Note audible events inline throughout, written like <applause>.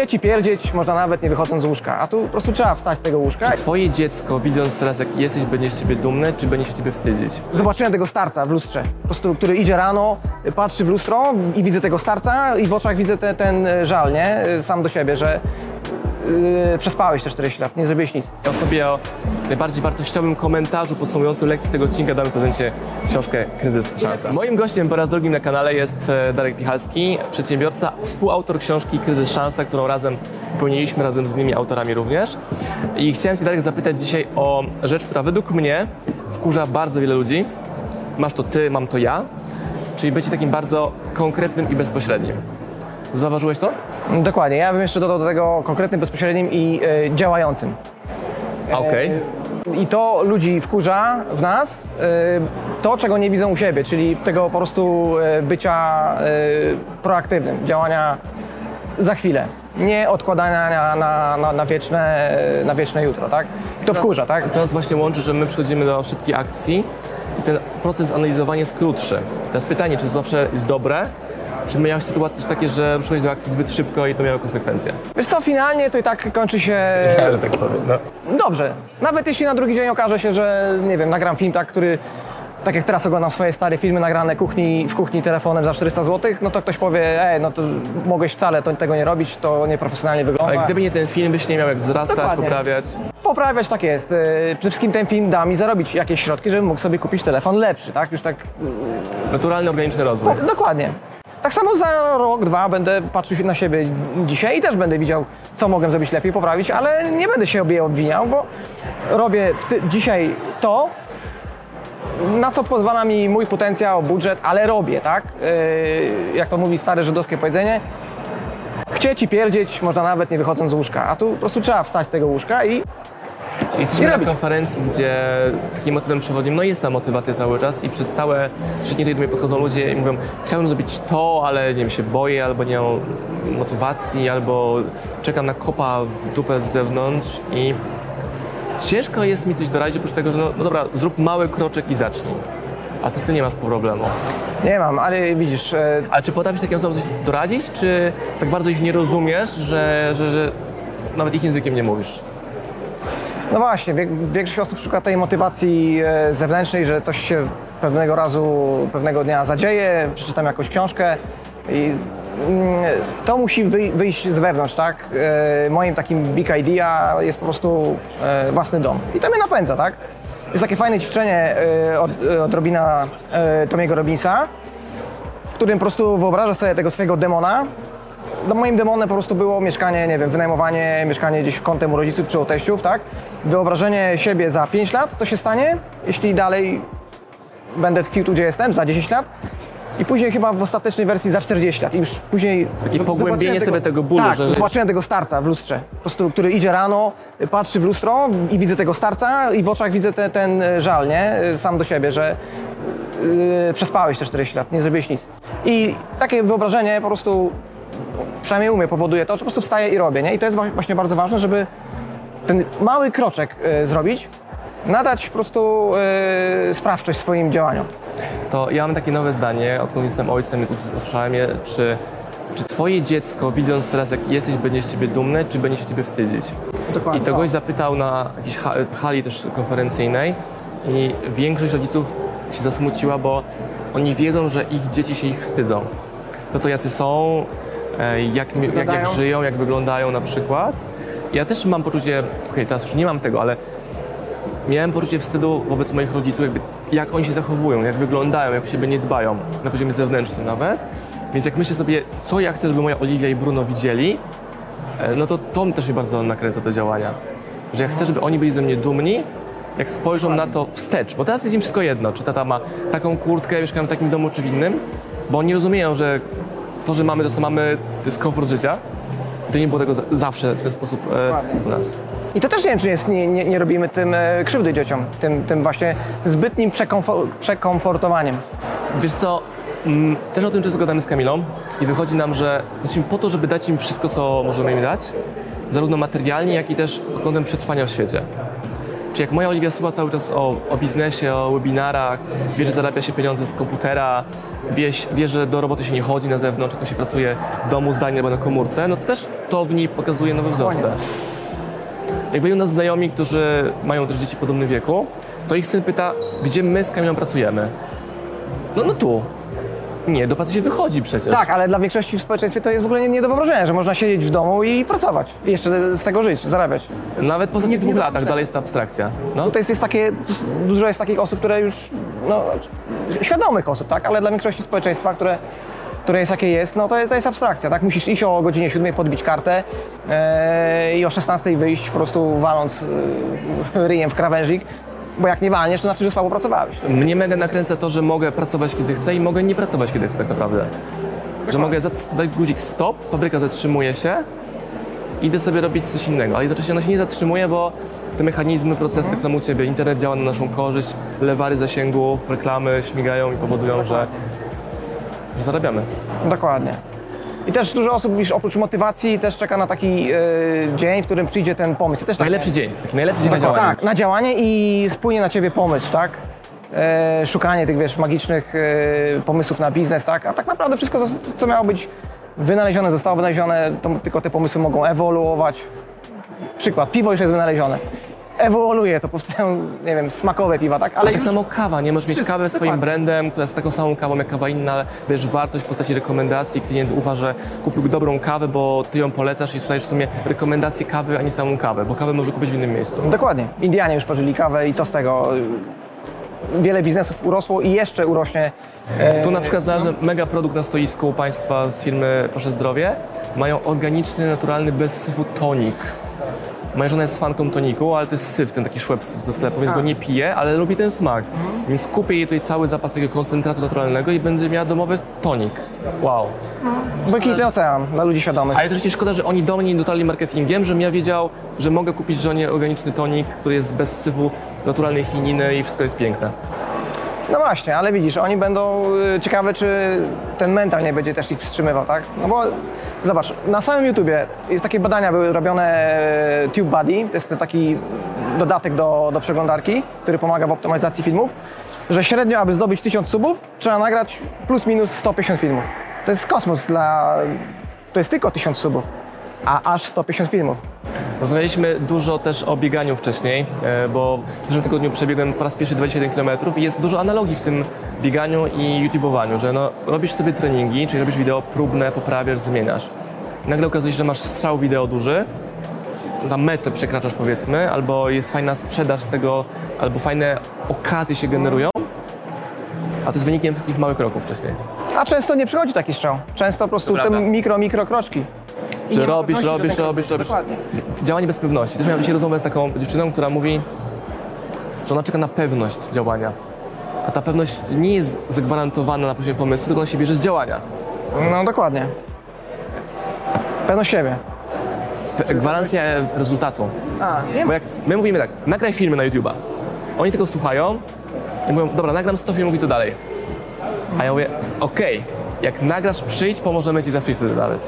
Chcieć i pierdzieć można nawet nie wychodząc z łóżka, a tu po prostu trzeba wstać z tego łóżka. Twoje dziecko, widząc teraz jaki jesteś, będzie z ciebie dumne, czy będzie się ciebie wstydzić? Zobaczyłem tego starca w lustrze, po prostu, który idzie rano, patrzy w lustro i widzę tego starca i w oczach widzę te, ten e, żal, nie? Sam do siebie, że yy, przespałeś te 40 lat, nie zrobiłeś nic. Ja sobie o najbardziej wartościowym komentarzu podsumowującym lekcję tego odcinka damy w prezencie książkę Kryzys Szansa. Moim gościem po raz drugi na kanale jest e, Darek Michalski, przedsiębiorca, współautor książki Kryzys Szansa, którą razem pełniliśmy razem z innymi autorami również. I chciałem Cię Darek zapytać dzisiaj o rzecz, która według mnie wkurza bardzo wiele ludzi. Masz to Ty, mam to ja. Czyli bycie takim bardzo konkretnym i bezpośrednim. Zauważyłeś to? Dokładnie, ja bym jeszcze dodał do tego konkretnym, bezpośrednim i e, działającym. Okej. I to ludzi wkurza w nas, e, to czego nie widzą u siebie, czyli tego po prostu e, bycia e, proaktywnym, działania za chwilę. Nie odkładania na, na, na, na, wieczne, na wieczne jutro, tak? To wkurza, tak? To nas właśnie łączy, że my przechodzimy do szybkiej akcji i ten proces analizowania jest krótszy. Teraz pytanie, czy to zawsze jest dobre, czy miałeś sytuacje takie, że ruszyłeś do akcji zbyt szybko i to miało konsekwencje? Wiesz co, finalnie to i tak kończy się <laughs> że tak powiem. No. dobrze. Nawet jeśli na drugi dzień okaże się, że nie wiem, nagram film tak, który tak jak teraz oglądam swoje stare filmy nagrane kuchni, w kuchni telefonem za 400 zł, no to ktoś powie, ej, no to mogłeś wcale to, tego nie robić, to nieprofesjonalnie wygląda. Ale gdyby nie ten film, byś nie miał jak wzrastać, Dokładnie. poprawiać. Poprawiać tak jest. Yy, Przede wszystkim ten film da mi zarobić jakieś środki, żebym mógł sobie kupić telefon lepszy, tak? Już tak Naturalny, organiczny rozwój. Dokładnie. Tak samo za rok, dwa będę patrzył na siebie dzisiaj i też będę widział, co mogę zrobić lepiej, poprawić, ale nie będę się obie obwiniał, bo robię dzisiaj to, na co pozwala mi mój potencjał, budżet, ale robię, tak? Yy, jak to mówi stare żydowskie powiedzenie, chcieć i pierdzieć można nawet nie wychodząc z łóżka, a tu po prostu trzeba wstać z tego łóżka i Jesteśmy na robić. konferencji, gdzie takim motywem przewodnim no jest ta motywacja cały czas i przez całe trzy dni do mnie podchodzą ludzie i mówią chciałbym zrobić to, ale nie wiem, się boję, albo nie mam motywacji, albo czekam na kopa w dupę z zewnątrz i ciężko jest mi coś doradzić, oprócz tego, że no, no dobra, zrób mały kroczek i zacznij. A ty z tym nie masz problemu. nie mam, ale widzisz, e, Ale czy potrafisz takim osobom coś doradzić, czy tak bardzo ich nie rozumiesz, że, że, że nawet ich językiem nie mówisz? No właśnie, większość osób szuka tej motywacji e, zewnętrznej, że coś się pewnego razu, pewnego dnia zadzieje, przeczytam jakąś książkę i mm, to musi wyj- wyjść z wewnątrz, tak? E, Moim takim big idea jest po prostu e, własny dom. I to mnie napędza, tak? Jest takie fajne ćwiczenie od, odrobina e, Tomiego Robinsa, w którym po prostu wyobrażasz sobie tego swojego demona. No moim demonem po prostu było mieszkanie, nie wiem, wynajmowanie, mieszkanie gdzieś kątem u rodziców czy u teściów, tak? Wyobrażenie siebie za 5 lat, co się stanie, jeśli dalej będę tkwił tu, gdzie jestem, za 10 lat. I później chyba w ostatecznej wersji za 40 lat. I już później... Takie pogłębienie zobaczyłem sobie tego bólu, Tak, że- zobaczyłem tego starca w lustrze, po prostu, który idzie rano, patrzy w lustro i widzę tego starca i w oczach widzę te, ten e, żal, nie? Sam do siebie, że yy, przespałeś te 40 lat, nie zrobiłeś nic. I takie wyobrażenie po prostu, przynajmniej u mnie powoduje to, że po prostu wstaję i robię, nie? I to jest właśnie bardzo ważne, żeby ten mały kroczek y, zrobić, nadać po prostu y, sprawczość swoim działaniom. To ja mam takie nowe zdanie, odkąd jestem ojcem i tu usłyszałem je, czy, czy twoje dziecko, widząc teraz jaki jesteś, będzie z ciebie dumne, czy będzie się ciebie wstydzić? Dokładnie. I to gość zapytał na jakiejś ha- hali też konferencyjnej i większość rodziców się zasmuciła, bo oni wiedzą, że ich dzieci się ich wstydzą. To to jacy są, jak, jak, jak żyją, jak wyglądają na przykład. Ja też mam poczucie, okej, teraz już nie mam tego, ale miałem poczucie wstydu wobec moich rodziców, jakby jak oni się zachowują, jak wyglądają, jak o siebie nie dbają, na poziomie zewnętrznym nawet. Więc jak myślę sobie, co ja chcę, żeby moja Oliwia i Bruno widzieli, e, no to to też mnie bardzo nakręca te działania. Że ja chcę, żeby oni byli ze mnie dumni, jak spojrzą na to wstecz, bo teraz jest im wszystko jedno, czy tata ma taką kurtkę, mieszkają w takim domu czy w innym, bo oni rozumieją, że to, że mamy to, co mamy, to jest komfort życia. To nie było tego za- zawsze w ten sposób e, u nas. I to też nie wiem, czy jest, nie, nie, nie robimy tym e, krzywdy dzieciom, tym, tym właśnie zbytnim przekomfo- przekomfortowaniem. Wiesz co, mm, też o tym często gadamy z Kamilą i wychodzi nam, że jesteśmy po to, żeby dać im wszystko, co możemy im dać, zarówno materialnie, jak i też pod kątem przetrwania w świecie. Czy jak moja Oliwia słucha cały czas o, o biznesie, o webinarach, wie, że zarabia się pieniądze z komputera, wie, wie, że do roboty się nie chodzi na zewnątrz, tylko się pracuje w domu zdalnie albo na komórce, no to też to w niej pokazuje nowe wzorce. Jak byli u nas znajomi, którzy mają też dzieci w podobnym wieku, to ich syn pyta, gdzie my z Kamilą pracujemy? No, no tu. Nie, do pracy się wychodzi przecież. Tak, ale dla większości w społeczeństwie to jest w ogóle nie, nie do wyobrażenia, że można siedzieć w domu i pracować. I jeszcze z tego żyć, zarabiać. Nawet po Nie- dwóch nie latach dalej jest ta abstrakcja. No. Tutaj jest, jest takie, dużo jest takich osób, które już, no, świadomych osób, tak? Ale dla większości społeczeństwa, które, które jest jakie jest, no to jest, to jest abstrakcja, tak? Musisz iść o godzinie 7 podbić kartę e, i o 16 wyjść po prostu waląc e, ryjem w krawężnik, bo jak nie walniesz, to znaczy, że słabo pracowałeś. Mnie mega nakręca to, że mogę pracować kiedy chcę i mogę nie pracować kiedy chcę tak naprawdę. Że mogę dać guzik stop, fabryka zatrzymuje się, idę sobie robić coś innego, ale jednocześnie ona się nie zatrzymuje, bo te mechanizmy, procesy, tak samo u Ciebie, internet działa na naszą korzyść, lewary zasięgów, reklamy śmigają i powodują, że zarabiamy. Dokładnie. I też dużo osób już oprócz motywacji też czeka na taki e, dzień, w którym przyjdzie ten pomysł. Ja też tak Najlepszy dzień, taki najlepszy dzień na działanie. tak, na działanie i spłynie na ciebie pomysł, tak? E, szukanie tych, wiesz, magicznych e, pomysłów na biznes, tak? A tak naprawdę wszystko, co, co miało być wynalezione, zostało wynalezione, to tylko te pomysły mogą ewoluować. Przykład, piwo już jest wynalezione. Ewoluuje, to powstają, nie wiem, smakowe piwa, tak? Ale tak już, samo kawa, nie możesz mieć kawę swoim dokładnie. brandem, która jest taką samą kawą jak kawa inna, ale wiesz, wartość w postaci rekomendacji, klient uważa, że kupił dobrą kawę, bo ty ją polecasz i dostajesz w sumie rekomendację kawy, a nie samą kawę, bo kawę może kupić w innym miejscu. dokładnie. Indianie już pożyli kawę i co z tego? Wiele biznesów urosło i jeszcze urośnie. E, Tu na przykład znalazłem mega produkt na stoisku u Państwa z firmy Proszę Zdrowie. Mają organiczny, naturalny, bez syfu tonik. Moja żona jest fanką toniku, ale to jest syf, ten taki szłeb ze sklepu, więc A. go nie pije, ale lubi ten smak. Więc kupię jej tutaj cały zapas takiego koncentratu naturalnego i będzie miała domowy tonik. Wow. Błękitny ocean dla ludzi świadomych. Ale też szkoda, że oni do mnie nie dotarli marketingiem, żebym ja wiedział, że mogę kupić żonie organiczny tonik, który jest bez syfu, naturalnej chininy i wszystko jest piękne. No właśnie, ale widzisz, oni będą y, ciekawe, czy ten mental nie będzie też ich wstrzymywał, tak? No bo zobacz, na samym YouTubie jest takie badania były robione e, TubeBuddy, to jest taki dodatek do, do przeglądarki, który pomaga w optymalizacji filmów, że średnio, aby zdobyć 1000 subów, trzeba nagrać plus minus 150 filmów. To jest kosmos dla... to jest tylko 1000 subów, a aż 150 filmów. Rozmawialiśmy dużo też o bieganiu wcześniej, e, bo w zeszłym tygodniu przebiegłem po raz pierwszy 21 km i jest dużo analogii w tym bieganiu i YouTube'owaniu, że no, robisz sobie treningi, czyli robisz wideo próbne, poprawiasz, zmieniasz. Nagle okazuje się, że masz strzał wideo duży, tam metę przekraczasz powiedzmy, albo jest fajna sprzedaż z tego, albo fajne okazje się generują, a to jest wynikiem takich małych kroków wcześniej. A często nie przychodzi taki strzał. Często po prostu To te mikro, mikro kroczki. I Że nie ma robisz, pewności, robisz, ten- robisz, robisz. Dokładnie. Działanie bez pewności. Też miałem dzisiaj rozmowę z taką dziewczyną, która mówi, że ona czeka na pewność działania. A ta pewność nie jest zagwarantowana na poziomie pomysłu, tylko ona się bierze z działania. No dokładnie. Pewność siebie. Pe- Gwarancja rezultatu. A, nie Bo jak my mówimy tak, nagraj filmy na YouTube'a. Oni tego słuchają i mówią, dobra, nagram 100 filmów i co dalej? A ja mówię, okej, jak nagrasz, przyjdź, pomożemy ci za free wtedy nawet.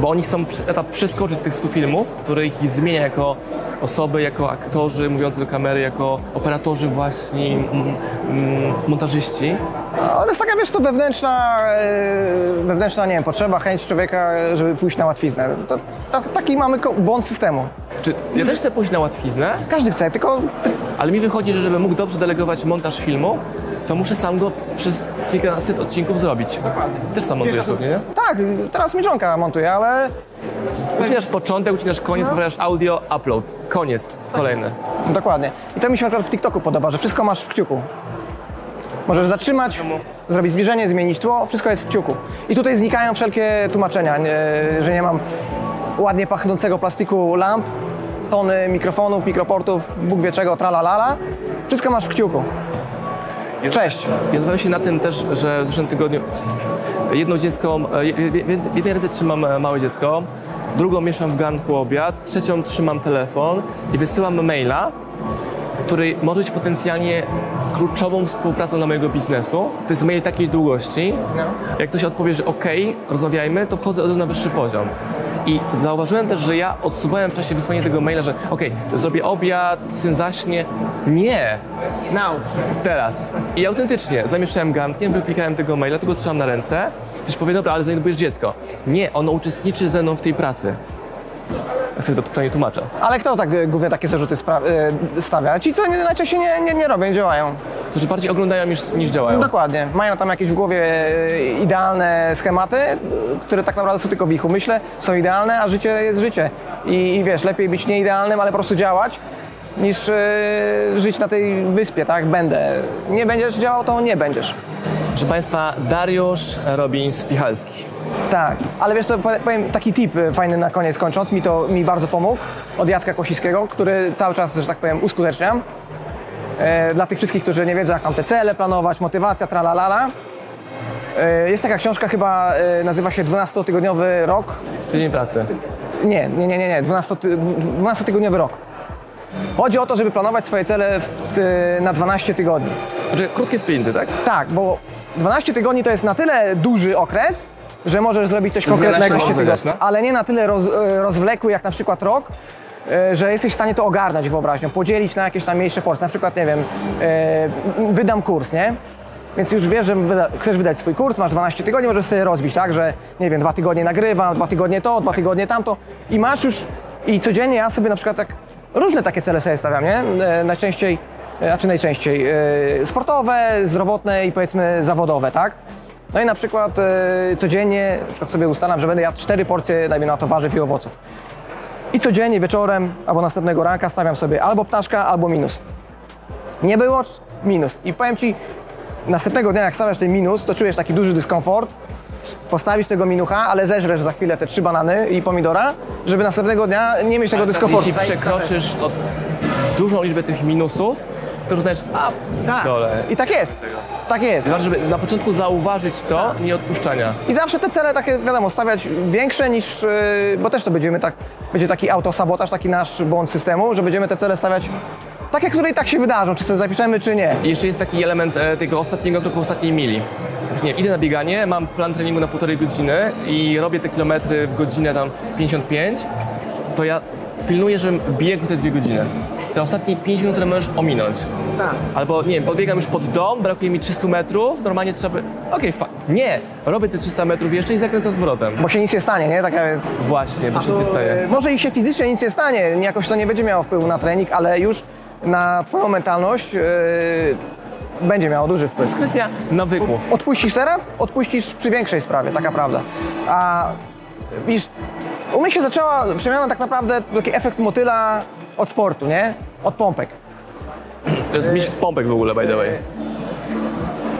Bo oni chcą etap przeskoczyć z tych 100 filmów, które ich zmienia jako osoby, jako aktorzy mówiący do kamery, jako operatorzy właśnie, mm, mm, montażyści. Ale to jest taka, wiesz co, wewnętrzna, e, wewnętrzna, nie wiem, potrzeba, chęć człowieka, żeby pójść na łatwiznę. To, ta, taki mamy błąd systemu. Czy ja też chcę pójść na łatwiznę, Każdy chce, tylko ale mi wychodzi, że żebym mógł dobrze delegować montaż filmu, to muszę sam go przez kilkaset odcinków zrobić. Dokładnie. Też sam montujesz pewnie, nie? tak, teraz mi żonka montuje, ale Ucinasz początek, ucinasz koniec, No. poprawiasz audio, upload. Koniec. Kolejny. dokładnie. I to mi się na przykład w TikToku podoba, że wszystko masz w kciuku. Możesz zatrzymać, zrobić zbliżenie, zmienić tło, wszystko jest w kciuku. I tutaj znikają wszelkie tłumaczenia, nie, że nie mam ładnie pachnącego plastiku lamp, tony mikrofonów, mikroportów, Bóg wie czego, tralalala. Wszystko masz w kciuku. Cześć. Ja zastanawiam się na tym też, że w zeszłym tygodniu jedno dziecko, e, w jednej ręce trzymam e, małe dziecko, drugą mieszam w garnku obiad, trzecią trzymam telefon i wysyłam maila, który może być potencjalnie kluczową współpracą dla mojego biznesu. To jest mail takiej długości. Jak ktoś odpowie, że OK, rozmawiajmy, to wchodzę na wyższy poziom. I zauważyłem też, że ja odsuwałem w czasie wysłania tego maila, że okej, zrobię obiad, syn zaśnie. Nie, Now. teraz. I autentycznie zamieszczałem gankiem, wyklikałem tego maila, tego trzymam na ręce. Ktoś powie, dobra, ale zaniedbujesz dziecko. Nie, ono uczestniczy ze mną w tej pracy. Sobie to przynajmniej tłumaczę. Ale kto tak e, głównie takie zarzuty e, stawia? Ci, co nie, najczęściej nie, nie, nie robią, nie działają. Którzy bardziej oglądają niż, niż działają. Dokładnie. Mają tam jakieś w głowie e, idealne schematy, które tak naprawdę są tylko w ich umyśle, są idealne, a życie jest życie. I, i wiesz, lepiej być nieidealnym, ale po prostu działać, niż e, żyć na tej wyspie, tak? Będę. Nie będziesz działał, to nie będziesz. Proszę Państwa, Dariusz Robins-Pichalski. Tak, ale wiesz co, powie- powiem taki tip e, fajny na koniec kończąc, mi to mi bardzo pomógł, od Jacka Kosiskiego, który cały czas, że tak powiem, uskuteczniam. E, dla tych wszystkich, którzy nie wiedzą, jak tam te cele planować, motywacja, tralalala. E, jest taka książka chyba, e, nazywa się 12-tygodniowy rok. Tydzień pracy. Nie, nie, nie, nie, nie 12 ty- 12-tygodniowy rok. Chodzi o to, żeby planować swoje cele w, na 12 tygodni. Znaczy, krótkie sprinty, tak? Tak, bo 12 tygodni to jest na tyle duży okres, że możesz zrobić coś konkretnego, dać, no. ale nie na tyle roz, e, rozwlekły jak na przykład rok, e, że jesteś w stanie to ogarnąć wyobraźnią, podzielić na jakieś tam mniejsze porcje. Na przykład, nie wiem, e, wydam kurs, nie? Więc już wiesz, że wyda, chcesz wydać swój kurs, masz 12 tygodni, możesz sobie rozbić, tak, że nie wiem, dwa tygodnie nagrywam, dwa tygodnie to, dwa tygodnie tamto i masz już, i codziennie ja sobie na przykład tak, różne takie cele sobie stawiam, nie? Najczęściej, znaczy najczęściej, e, sportowe, zdrowotne i powiedzmy zawodowe, tak? No i na przykład e, codziennie na przykład sobie ustalam, że będę jadł cztery porcje, dajmy na to, warzyw i owoców. I codziennie wieczorem albo następnego ranka stawiam sobie albo ptaszka, albo minus. Nie było minus. I powiem ci, następnego dnia jak stawiasz ten minus, to czujesz taki duży dyskomfort. Postawisz tego minucha, ale zeżresz za chwilę te trzy banany i pomidora, żeby następnego dnia nie mieć tego dyskomfortu. Jeśli przekroczysz dużą liczbę tych minusów, to już znasz, a, Tak. dole. I tak jest. Tak jest. Ważne, żeby na początku zauważyć to, Tak. nie odpuszczania. I zawsze te cele takie, wiadomo, stawiać większe niż, yy, bo też to będziemy tak, będzie taki autosabotaż, taki nasz błąd systemu, że będziemy te cele stawiać takie, które i tak się wydarzą, czy sobie zapiszemy, czy nie. I jeszcze jest taki element e, tego ostatniego kroku, ostatniej mili. Nie, idę na bieganie, mam plan treningu na półtorej godziny i robię te kilometry w godzinę tam 55, to ja pilnuję, żebym biegł te dwie godziny. Te ostatnie 5 minut które możesz ominąć. Tak. Albo nie wiem, podbiegam już pod dom, brakuje mi 300 metrów, normalnie trzeba by... Okej, fa- Nie! Robię te 300 metrów jeszcze i zakręcam z powrotem. Bo się nic nie stanie, nie? Taka. Właśnie, bo się nie staje. Yy, Może i się fizycznie nic nie stanie, jakoś to nie będzie miało wpływu na trening, ale już na twoją mentalność yy, będzie miało duży To wpływ. jest kwestia nawyków. Odpuścisz teraz, odpuścisz przy większej sprawie, taka prawda. A widzisz, u mnie się zaczęła przemiana tak naprawdę, taki efekt motyla od sportu, nie? Od pompek. To jest mistrz pompek w ogóle, by the way.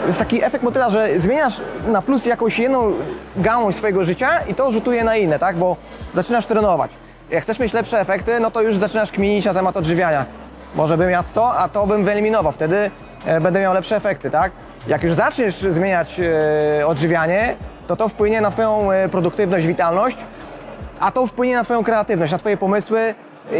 jest taki efekt motyla, że zmieniasz na plus jakąś jedną gałąź swojego życia i to rzutuje na inne, tak? Bo zaczynasz trenować. Jak chcesz mieć lepsze efekty, no to już zaczynasz kminić na temat odżywiania. Może bym jadł to, a to bym wyeliminował. Wtedy e, będę miał lepsze efekty, tak? Jak już zaczniesz zmieniać e, odżywianie, to to wpłynie na Twoją e, produktywność, witalność, a to wpłynie na Twoją kreatywność, na Twoje pomysły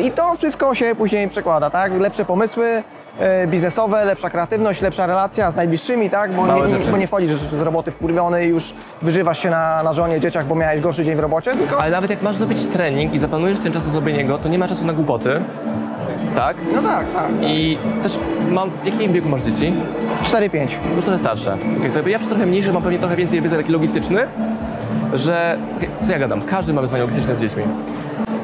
i to wszystko się później przekłada, tak? Lepsze pomysły e, biznesowe, lepsza kreatywność, lepsza relacja z najbliższymi, tak? Bo Małe nie, rzeczy. bo nie wchodzisz z roboty wkurwiony i już wyżywasz się na, na żonie, dzieciach, bo miałeś gorszy dzień w robocie, tylko... Ale nawet jak masz zrobić trening i zaplanujesz ten czas na zrobienie go, to nie ma czasu na głupoty. Tak? No tak, tak. I też mam... W jakim wieku masz dzieci? 4-5. Już trochę starsze. Okay, to ja przy trochę mniejszy mam pewnie trochę więcej wiedzy taki logistyczny, że... Co ja gadam? Każdy ma wyzwania logistyczne z dziećmi.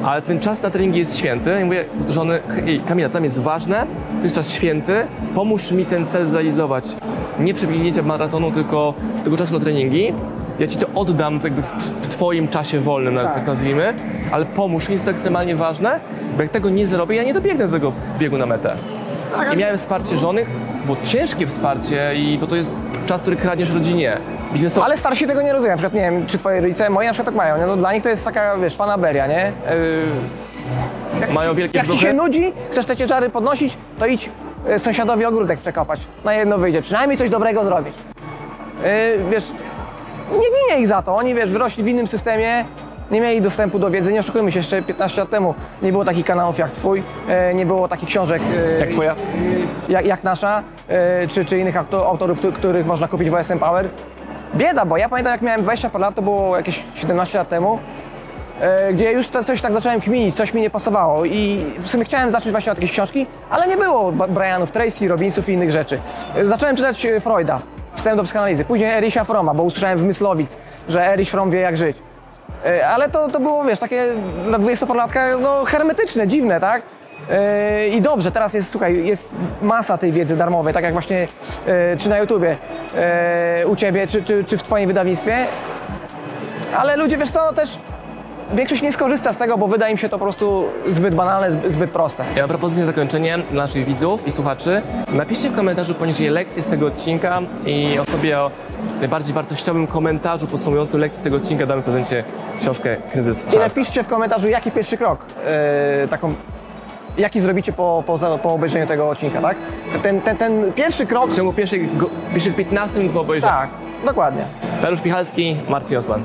Ale ten czas na treningi jest święty i mówię żony, hej Kamila, tam jest ważne, to jest czas święty, pomóż mi ten cel zrealizować. Nie przebiegnięcia maratonu, tylko tego czasu na treningi. Ja ci to oddam jakby w, w twoim czasie wolnym, tak. tak nazwijmy, ale pomóż mi, jest to ekstremalnie ważne, bo jak tego nie zrobię, ja nie dobiegnę do tego biegu na metę. I miałem wsparcie żony, bo ciężkie wsparcie i bo to jest czas, który kradniesz rodzinie. Biznesowo. Ale starsi tego nie rozumieją. Na przykład, nie wiem, czy twoje rodzice, moi na przykład tak mają, nie? No, dla nich to jest taka, wiesz, fanaberia, nie? Yy, Mają wielkie jak ci się nudzi, chcesz te ciężary podnosić, to idź y, sąsiadowi ogródek przekopać. Na jedno wyjdzie, przynajmniej coś dobrego zrobić. Yy, wiesz, nie winię ich za to. Oni, wiesz, wyrośli w innym systemie, nie mieli dostępu do wiedzy. Nie oszukujmy się, jeszcze 15 lat temu nie było takich kanałów jak twój, yy, nie było takich książek yy, Jak twoja? jak, jak nasza, yy, czy, czy innych auto, autorów, któ- których można kupić w OSM Power. Bieda, bo ja pamiętam jak miałem 20 parę lat, to było jakieś 17 lat temu. e, gdzie już coś tak zacząłem kminić, coś mi nie pasowało i w sumie chciałem zacząć właśnie od jakiejś książki, ale nie było Brianów Tracy, Robinsów i innych rzeczy. E, Zacząłem czytać e, Freuda, wstęp do psychoanalizy, później Erisia Froma, bo usłyszałem w Myslowic, że Erich Fromm wie jak żyć. E, Ale to, to było, wiesz, takie dla 20-latka no, hermetyczne, dziwne, tak? E, I dobrze, teraz jest, słuchaj, jest masa tej wiedzy darmowej, tak jak właśnie e, czy na YouTubie u Ciebie, czy, czy, czy w Twoim wydawnictwie. Ale ludzie, wiesz co, też większość nie skorzysta z tego, bo wydaje im się to po prostu zbyt banalne, zbyt, proste. Ja mam propozycję na zakończenie dla naszych widzów i słuchaczy. Napiszcie w komentarzu poniżej lekcję z tego odcinka i osobie o najbardziej wartościowym komentarzu podsumowującym lekcję z tego odcinka damy w prezencie książkę Kryzys I napiszcie w komentarzu, jaki pierwszy krok e, taką, jaki zrobicie po, po, po obejrzeniu tego odcinka, tak? Ten, ten, ten pierwszy krok, W ciągu pierwszych, go, pierwszych 15 minut po obejrzeniu. tak, dokładnie. Dariusz Pichalski, Marcin Osman.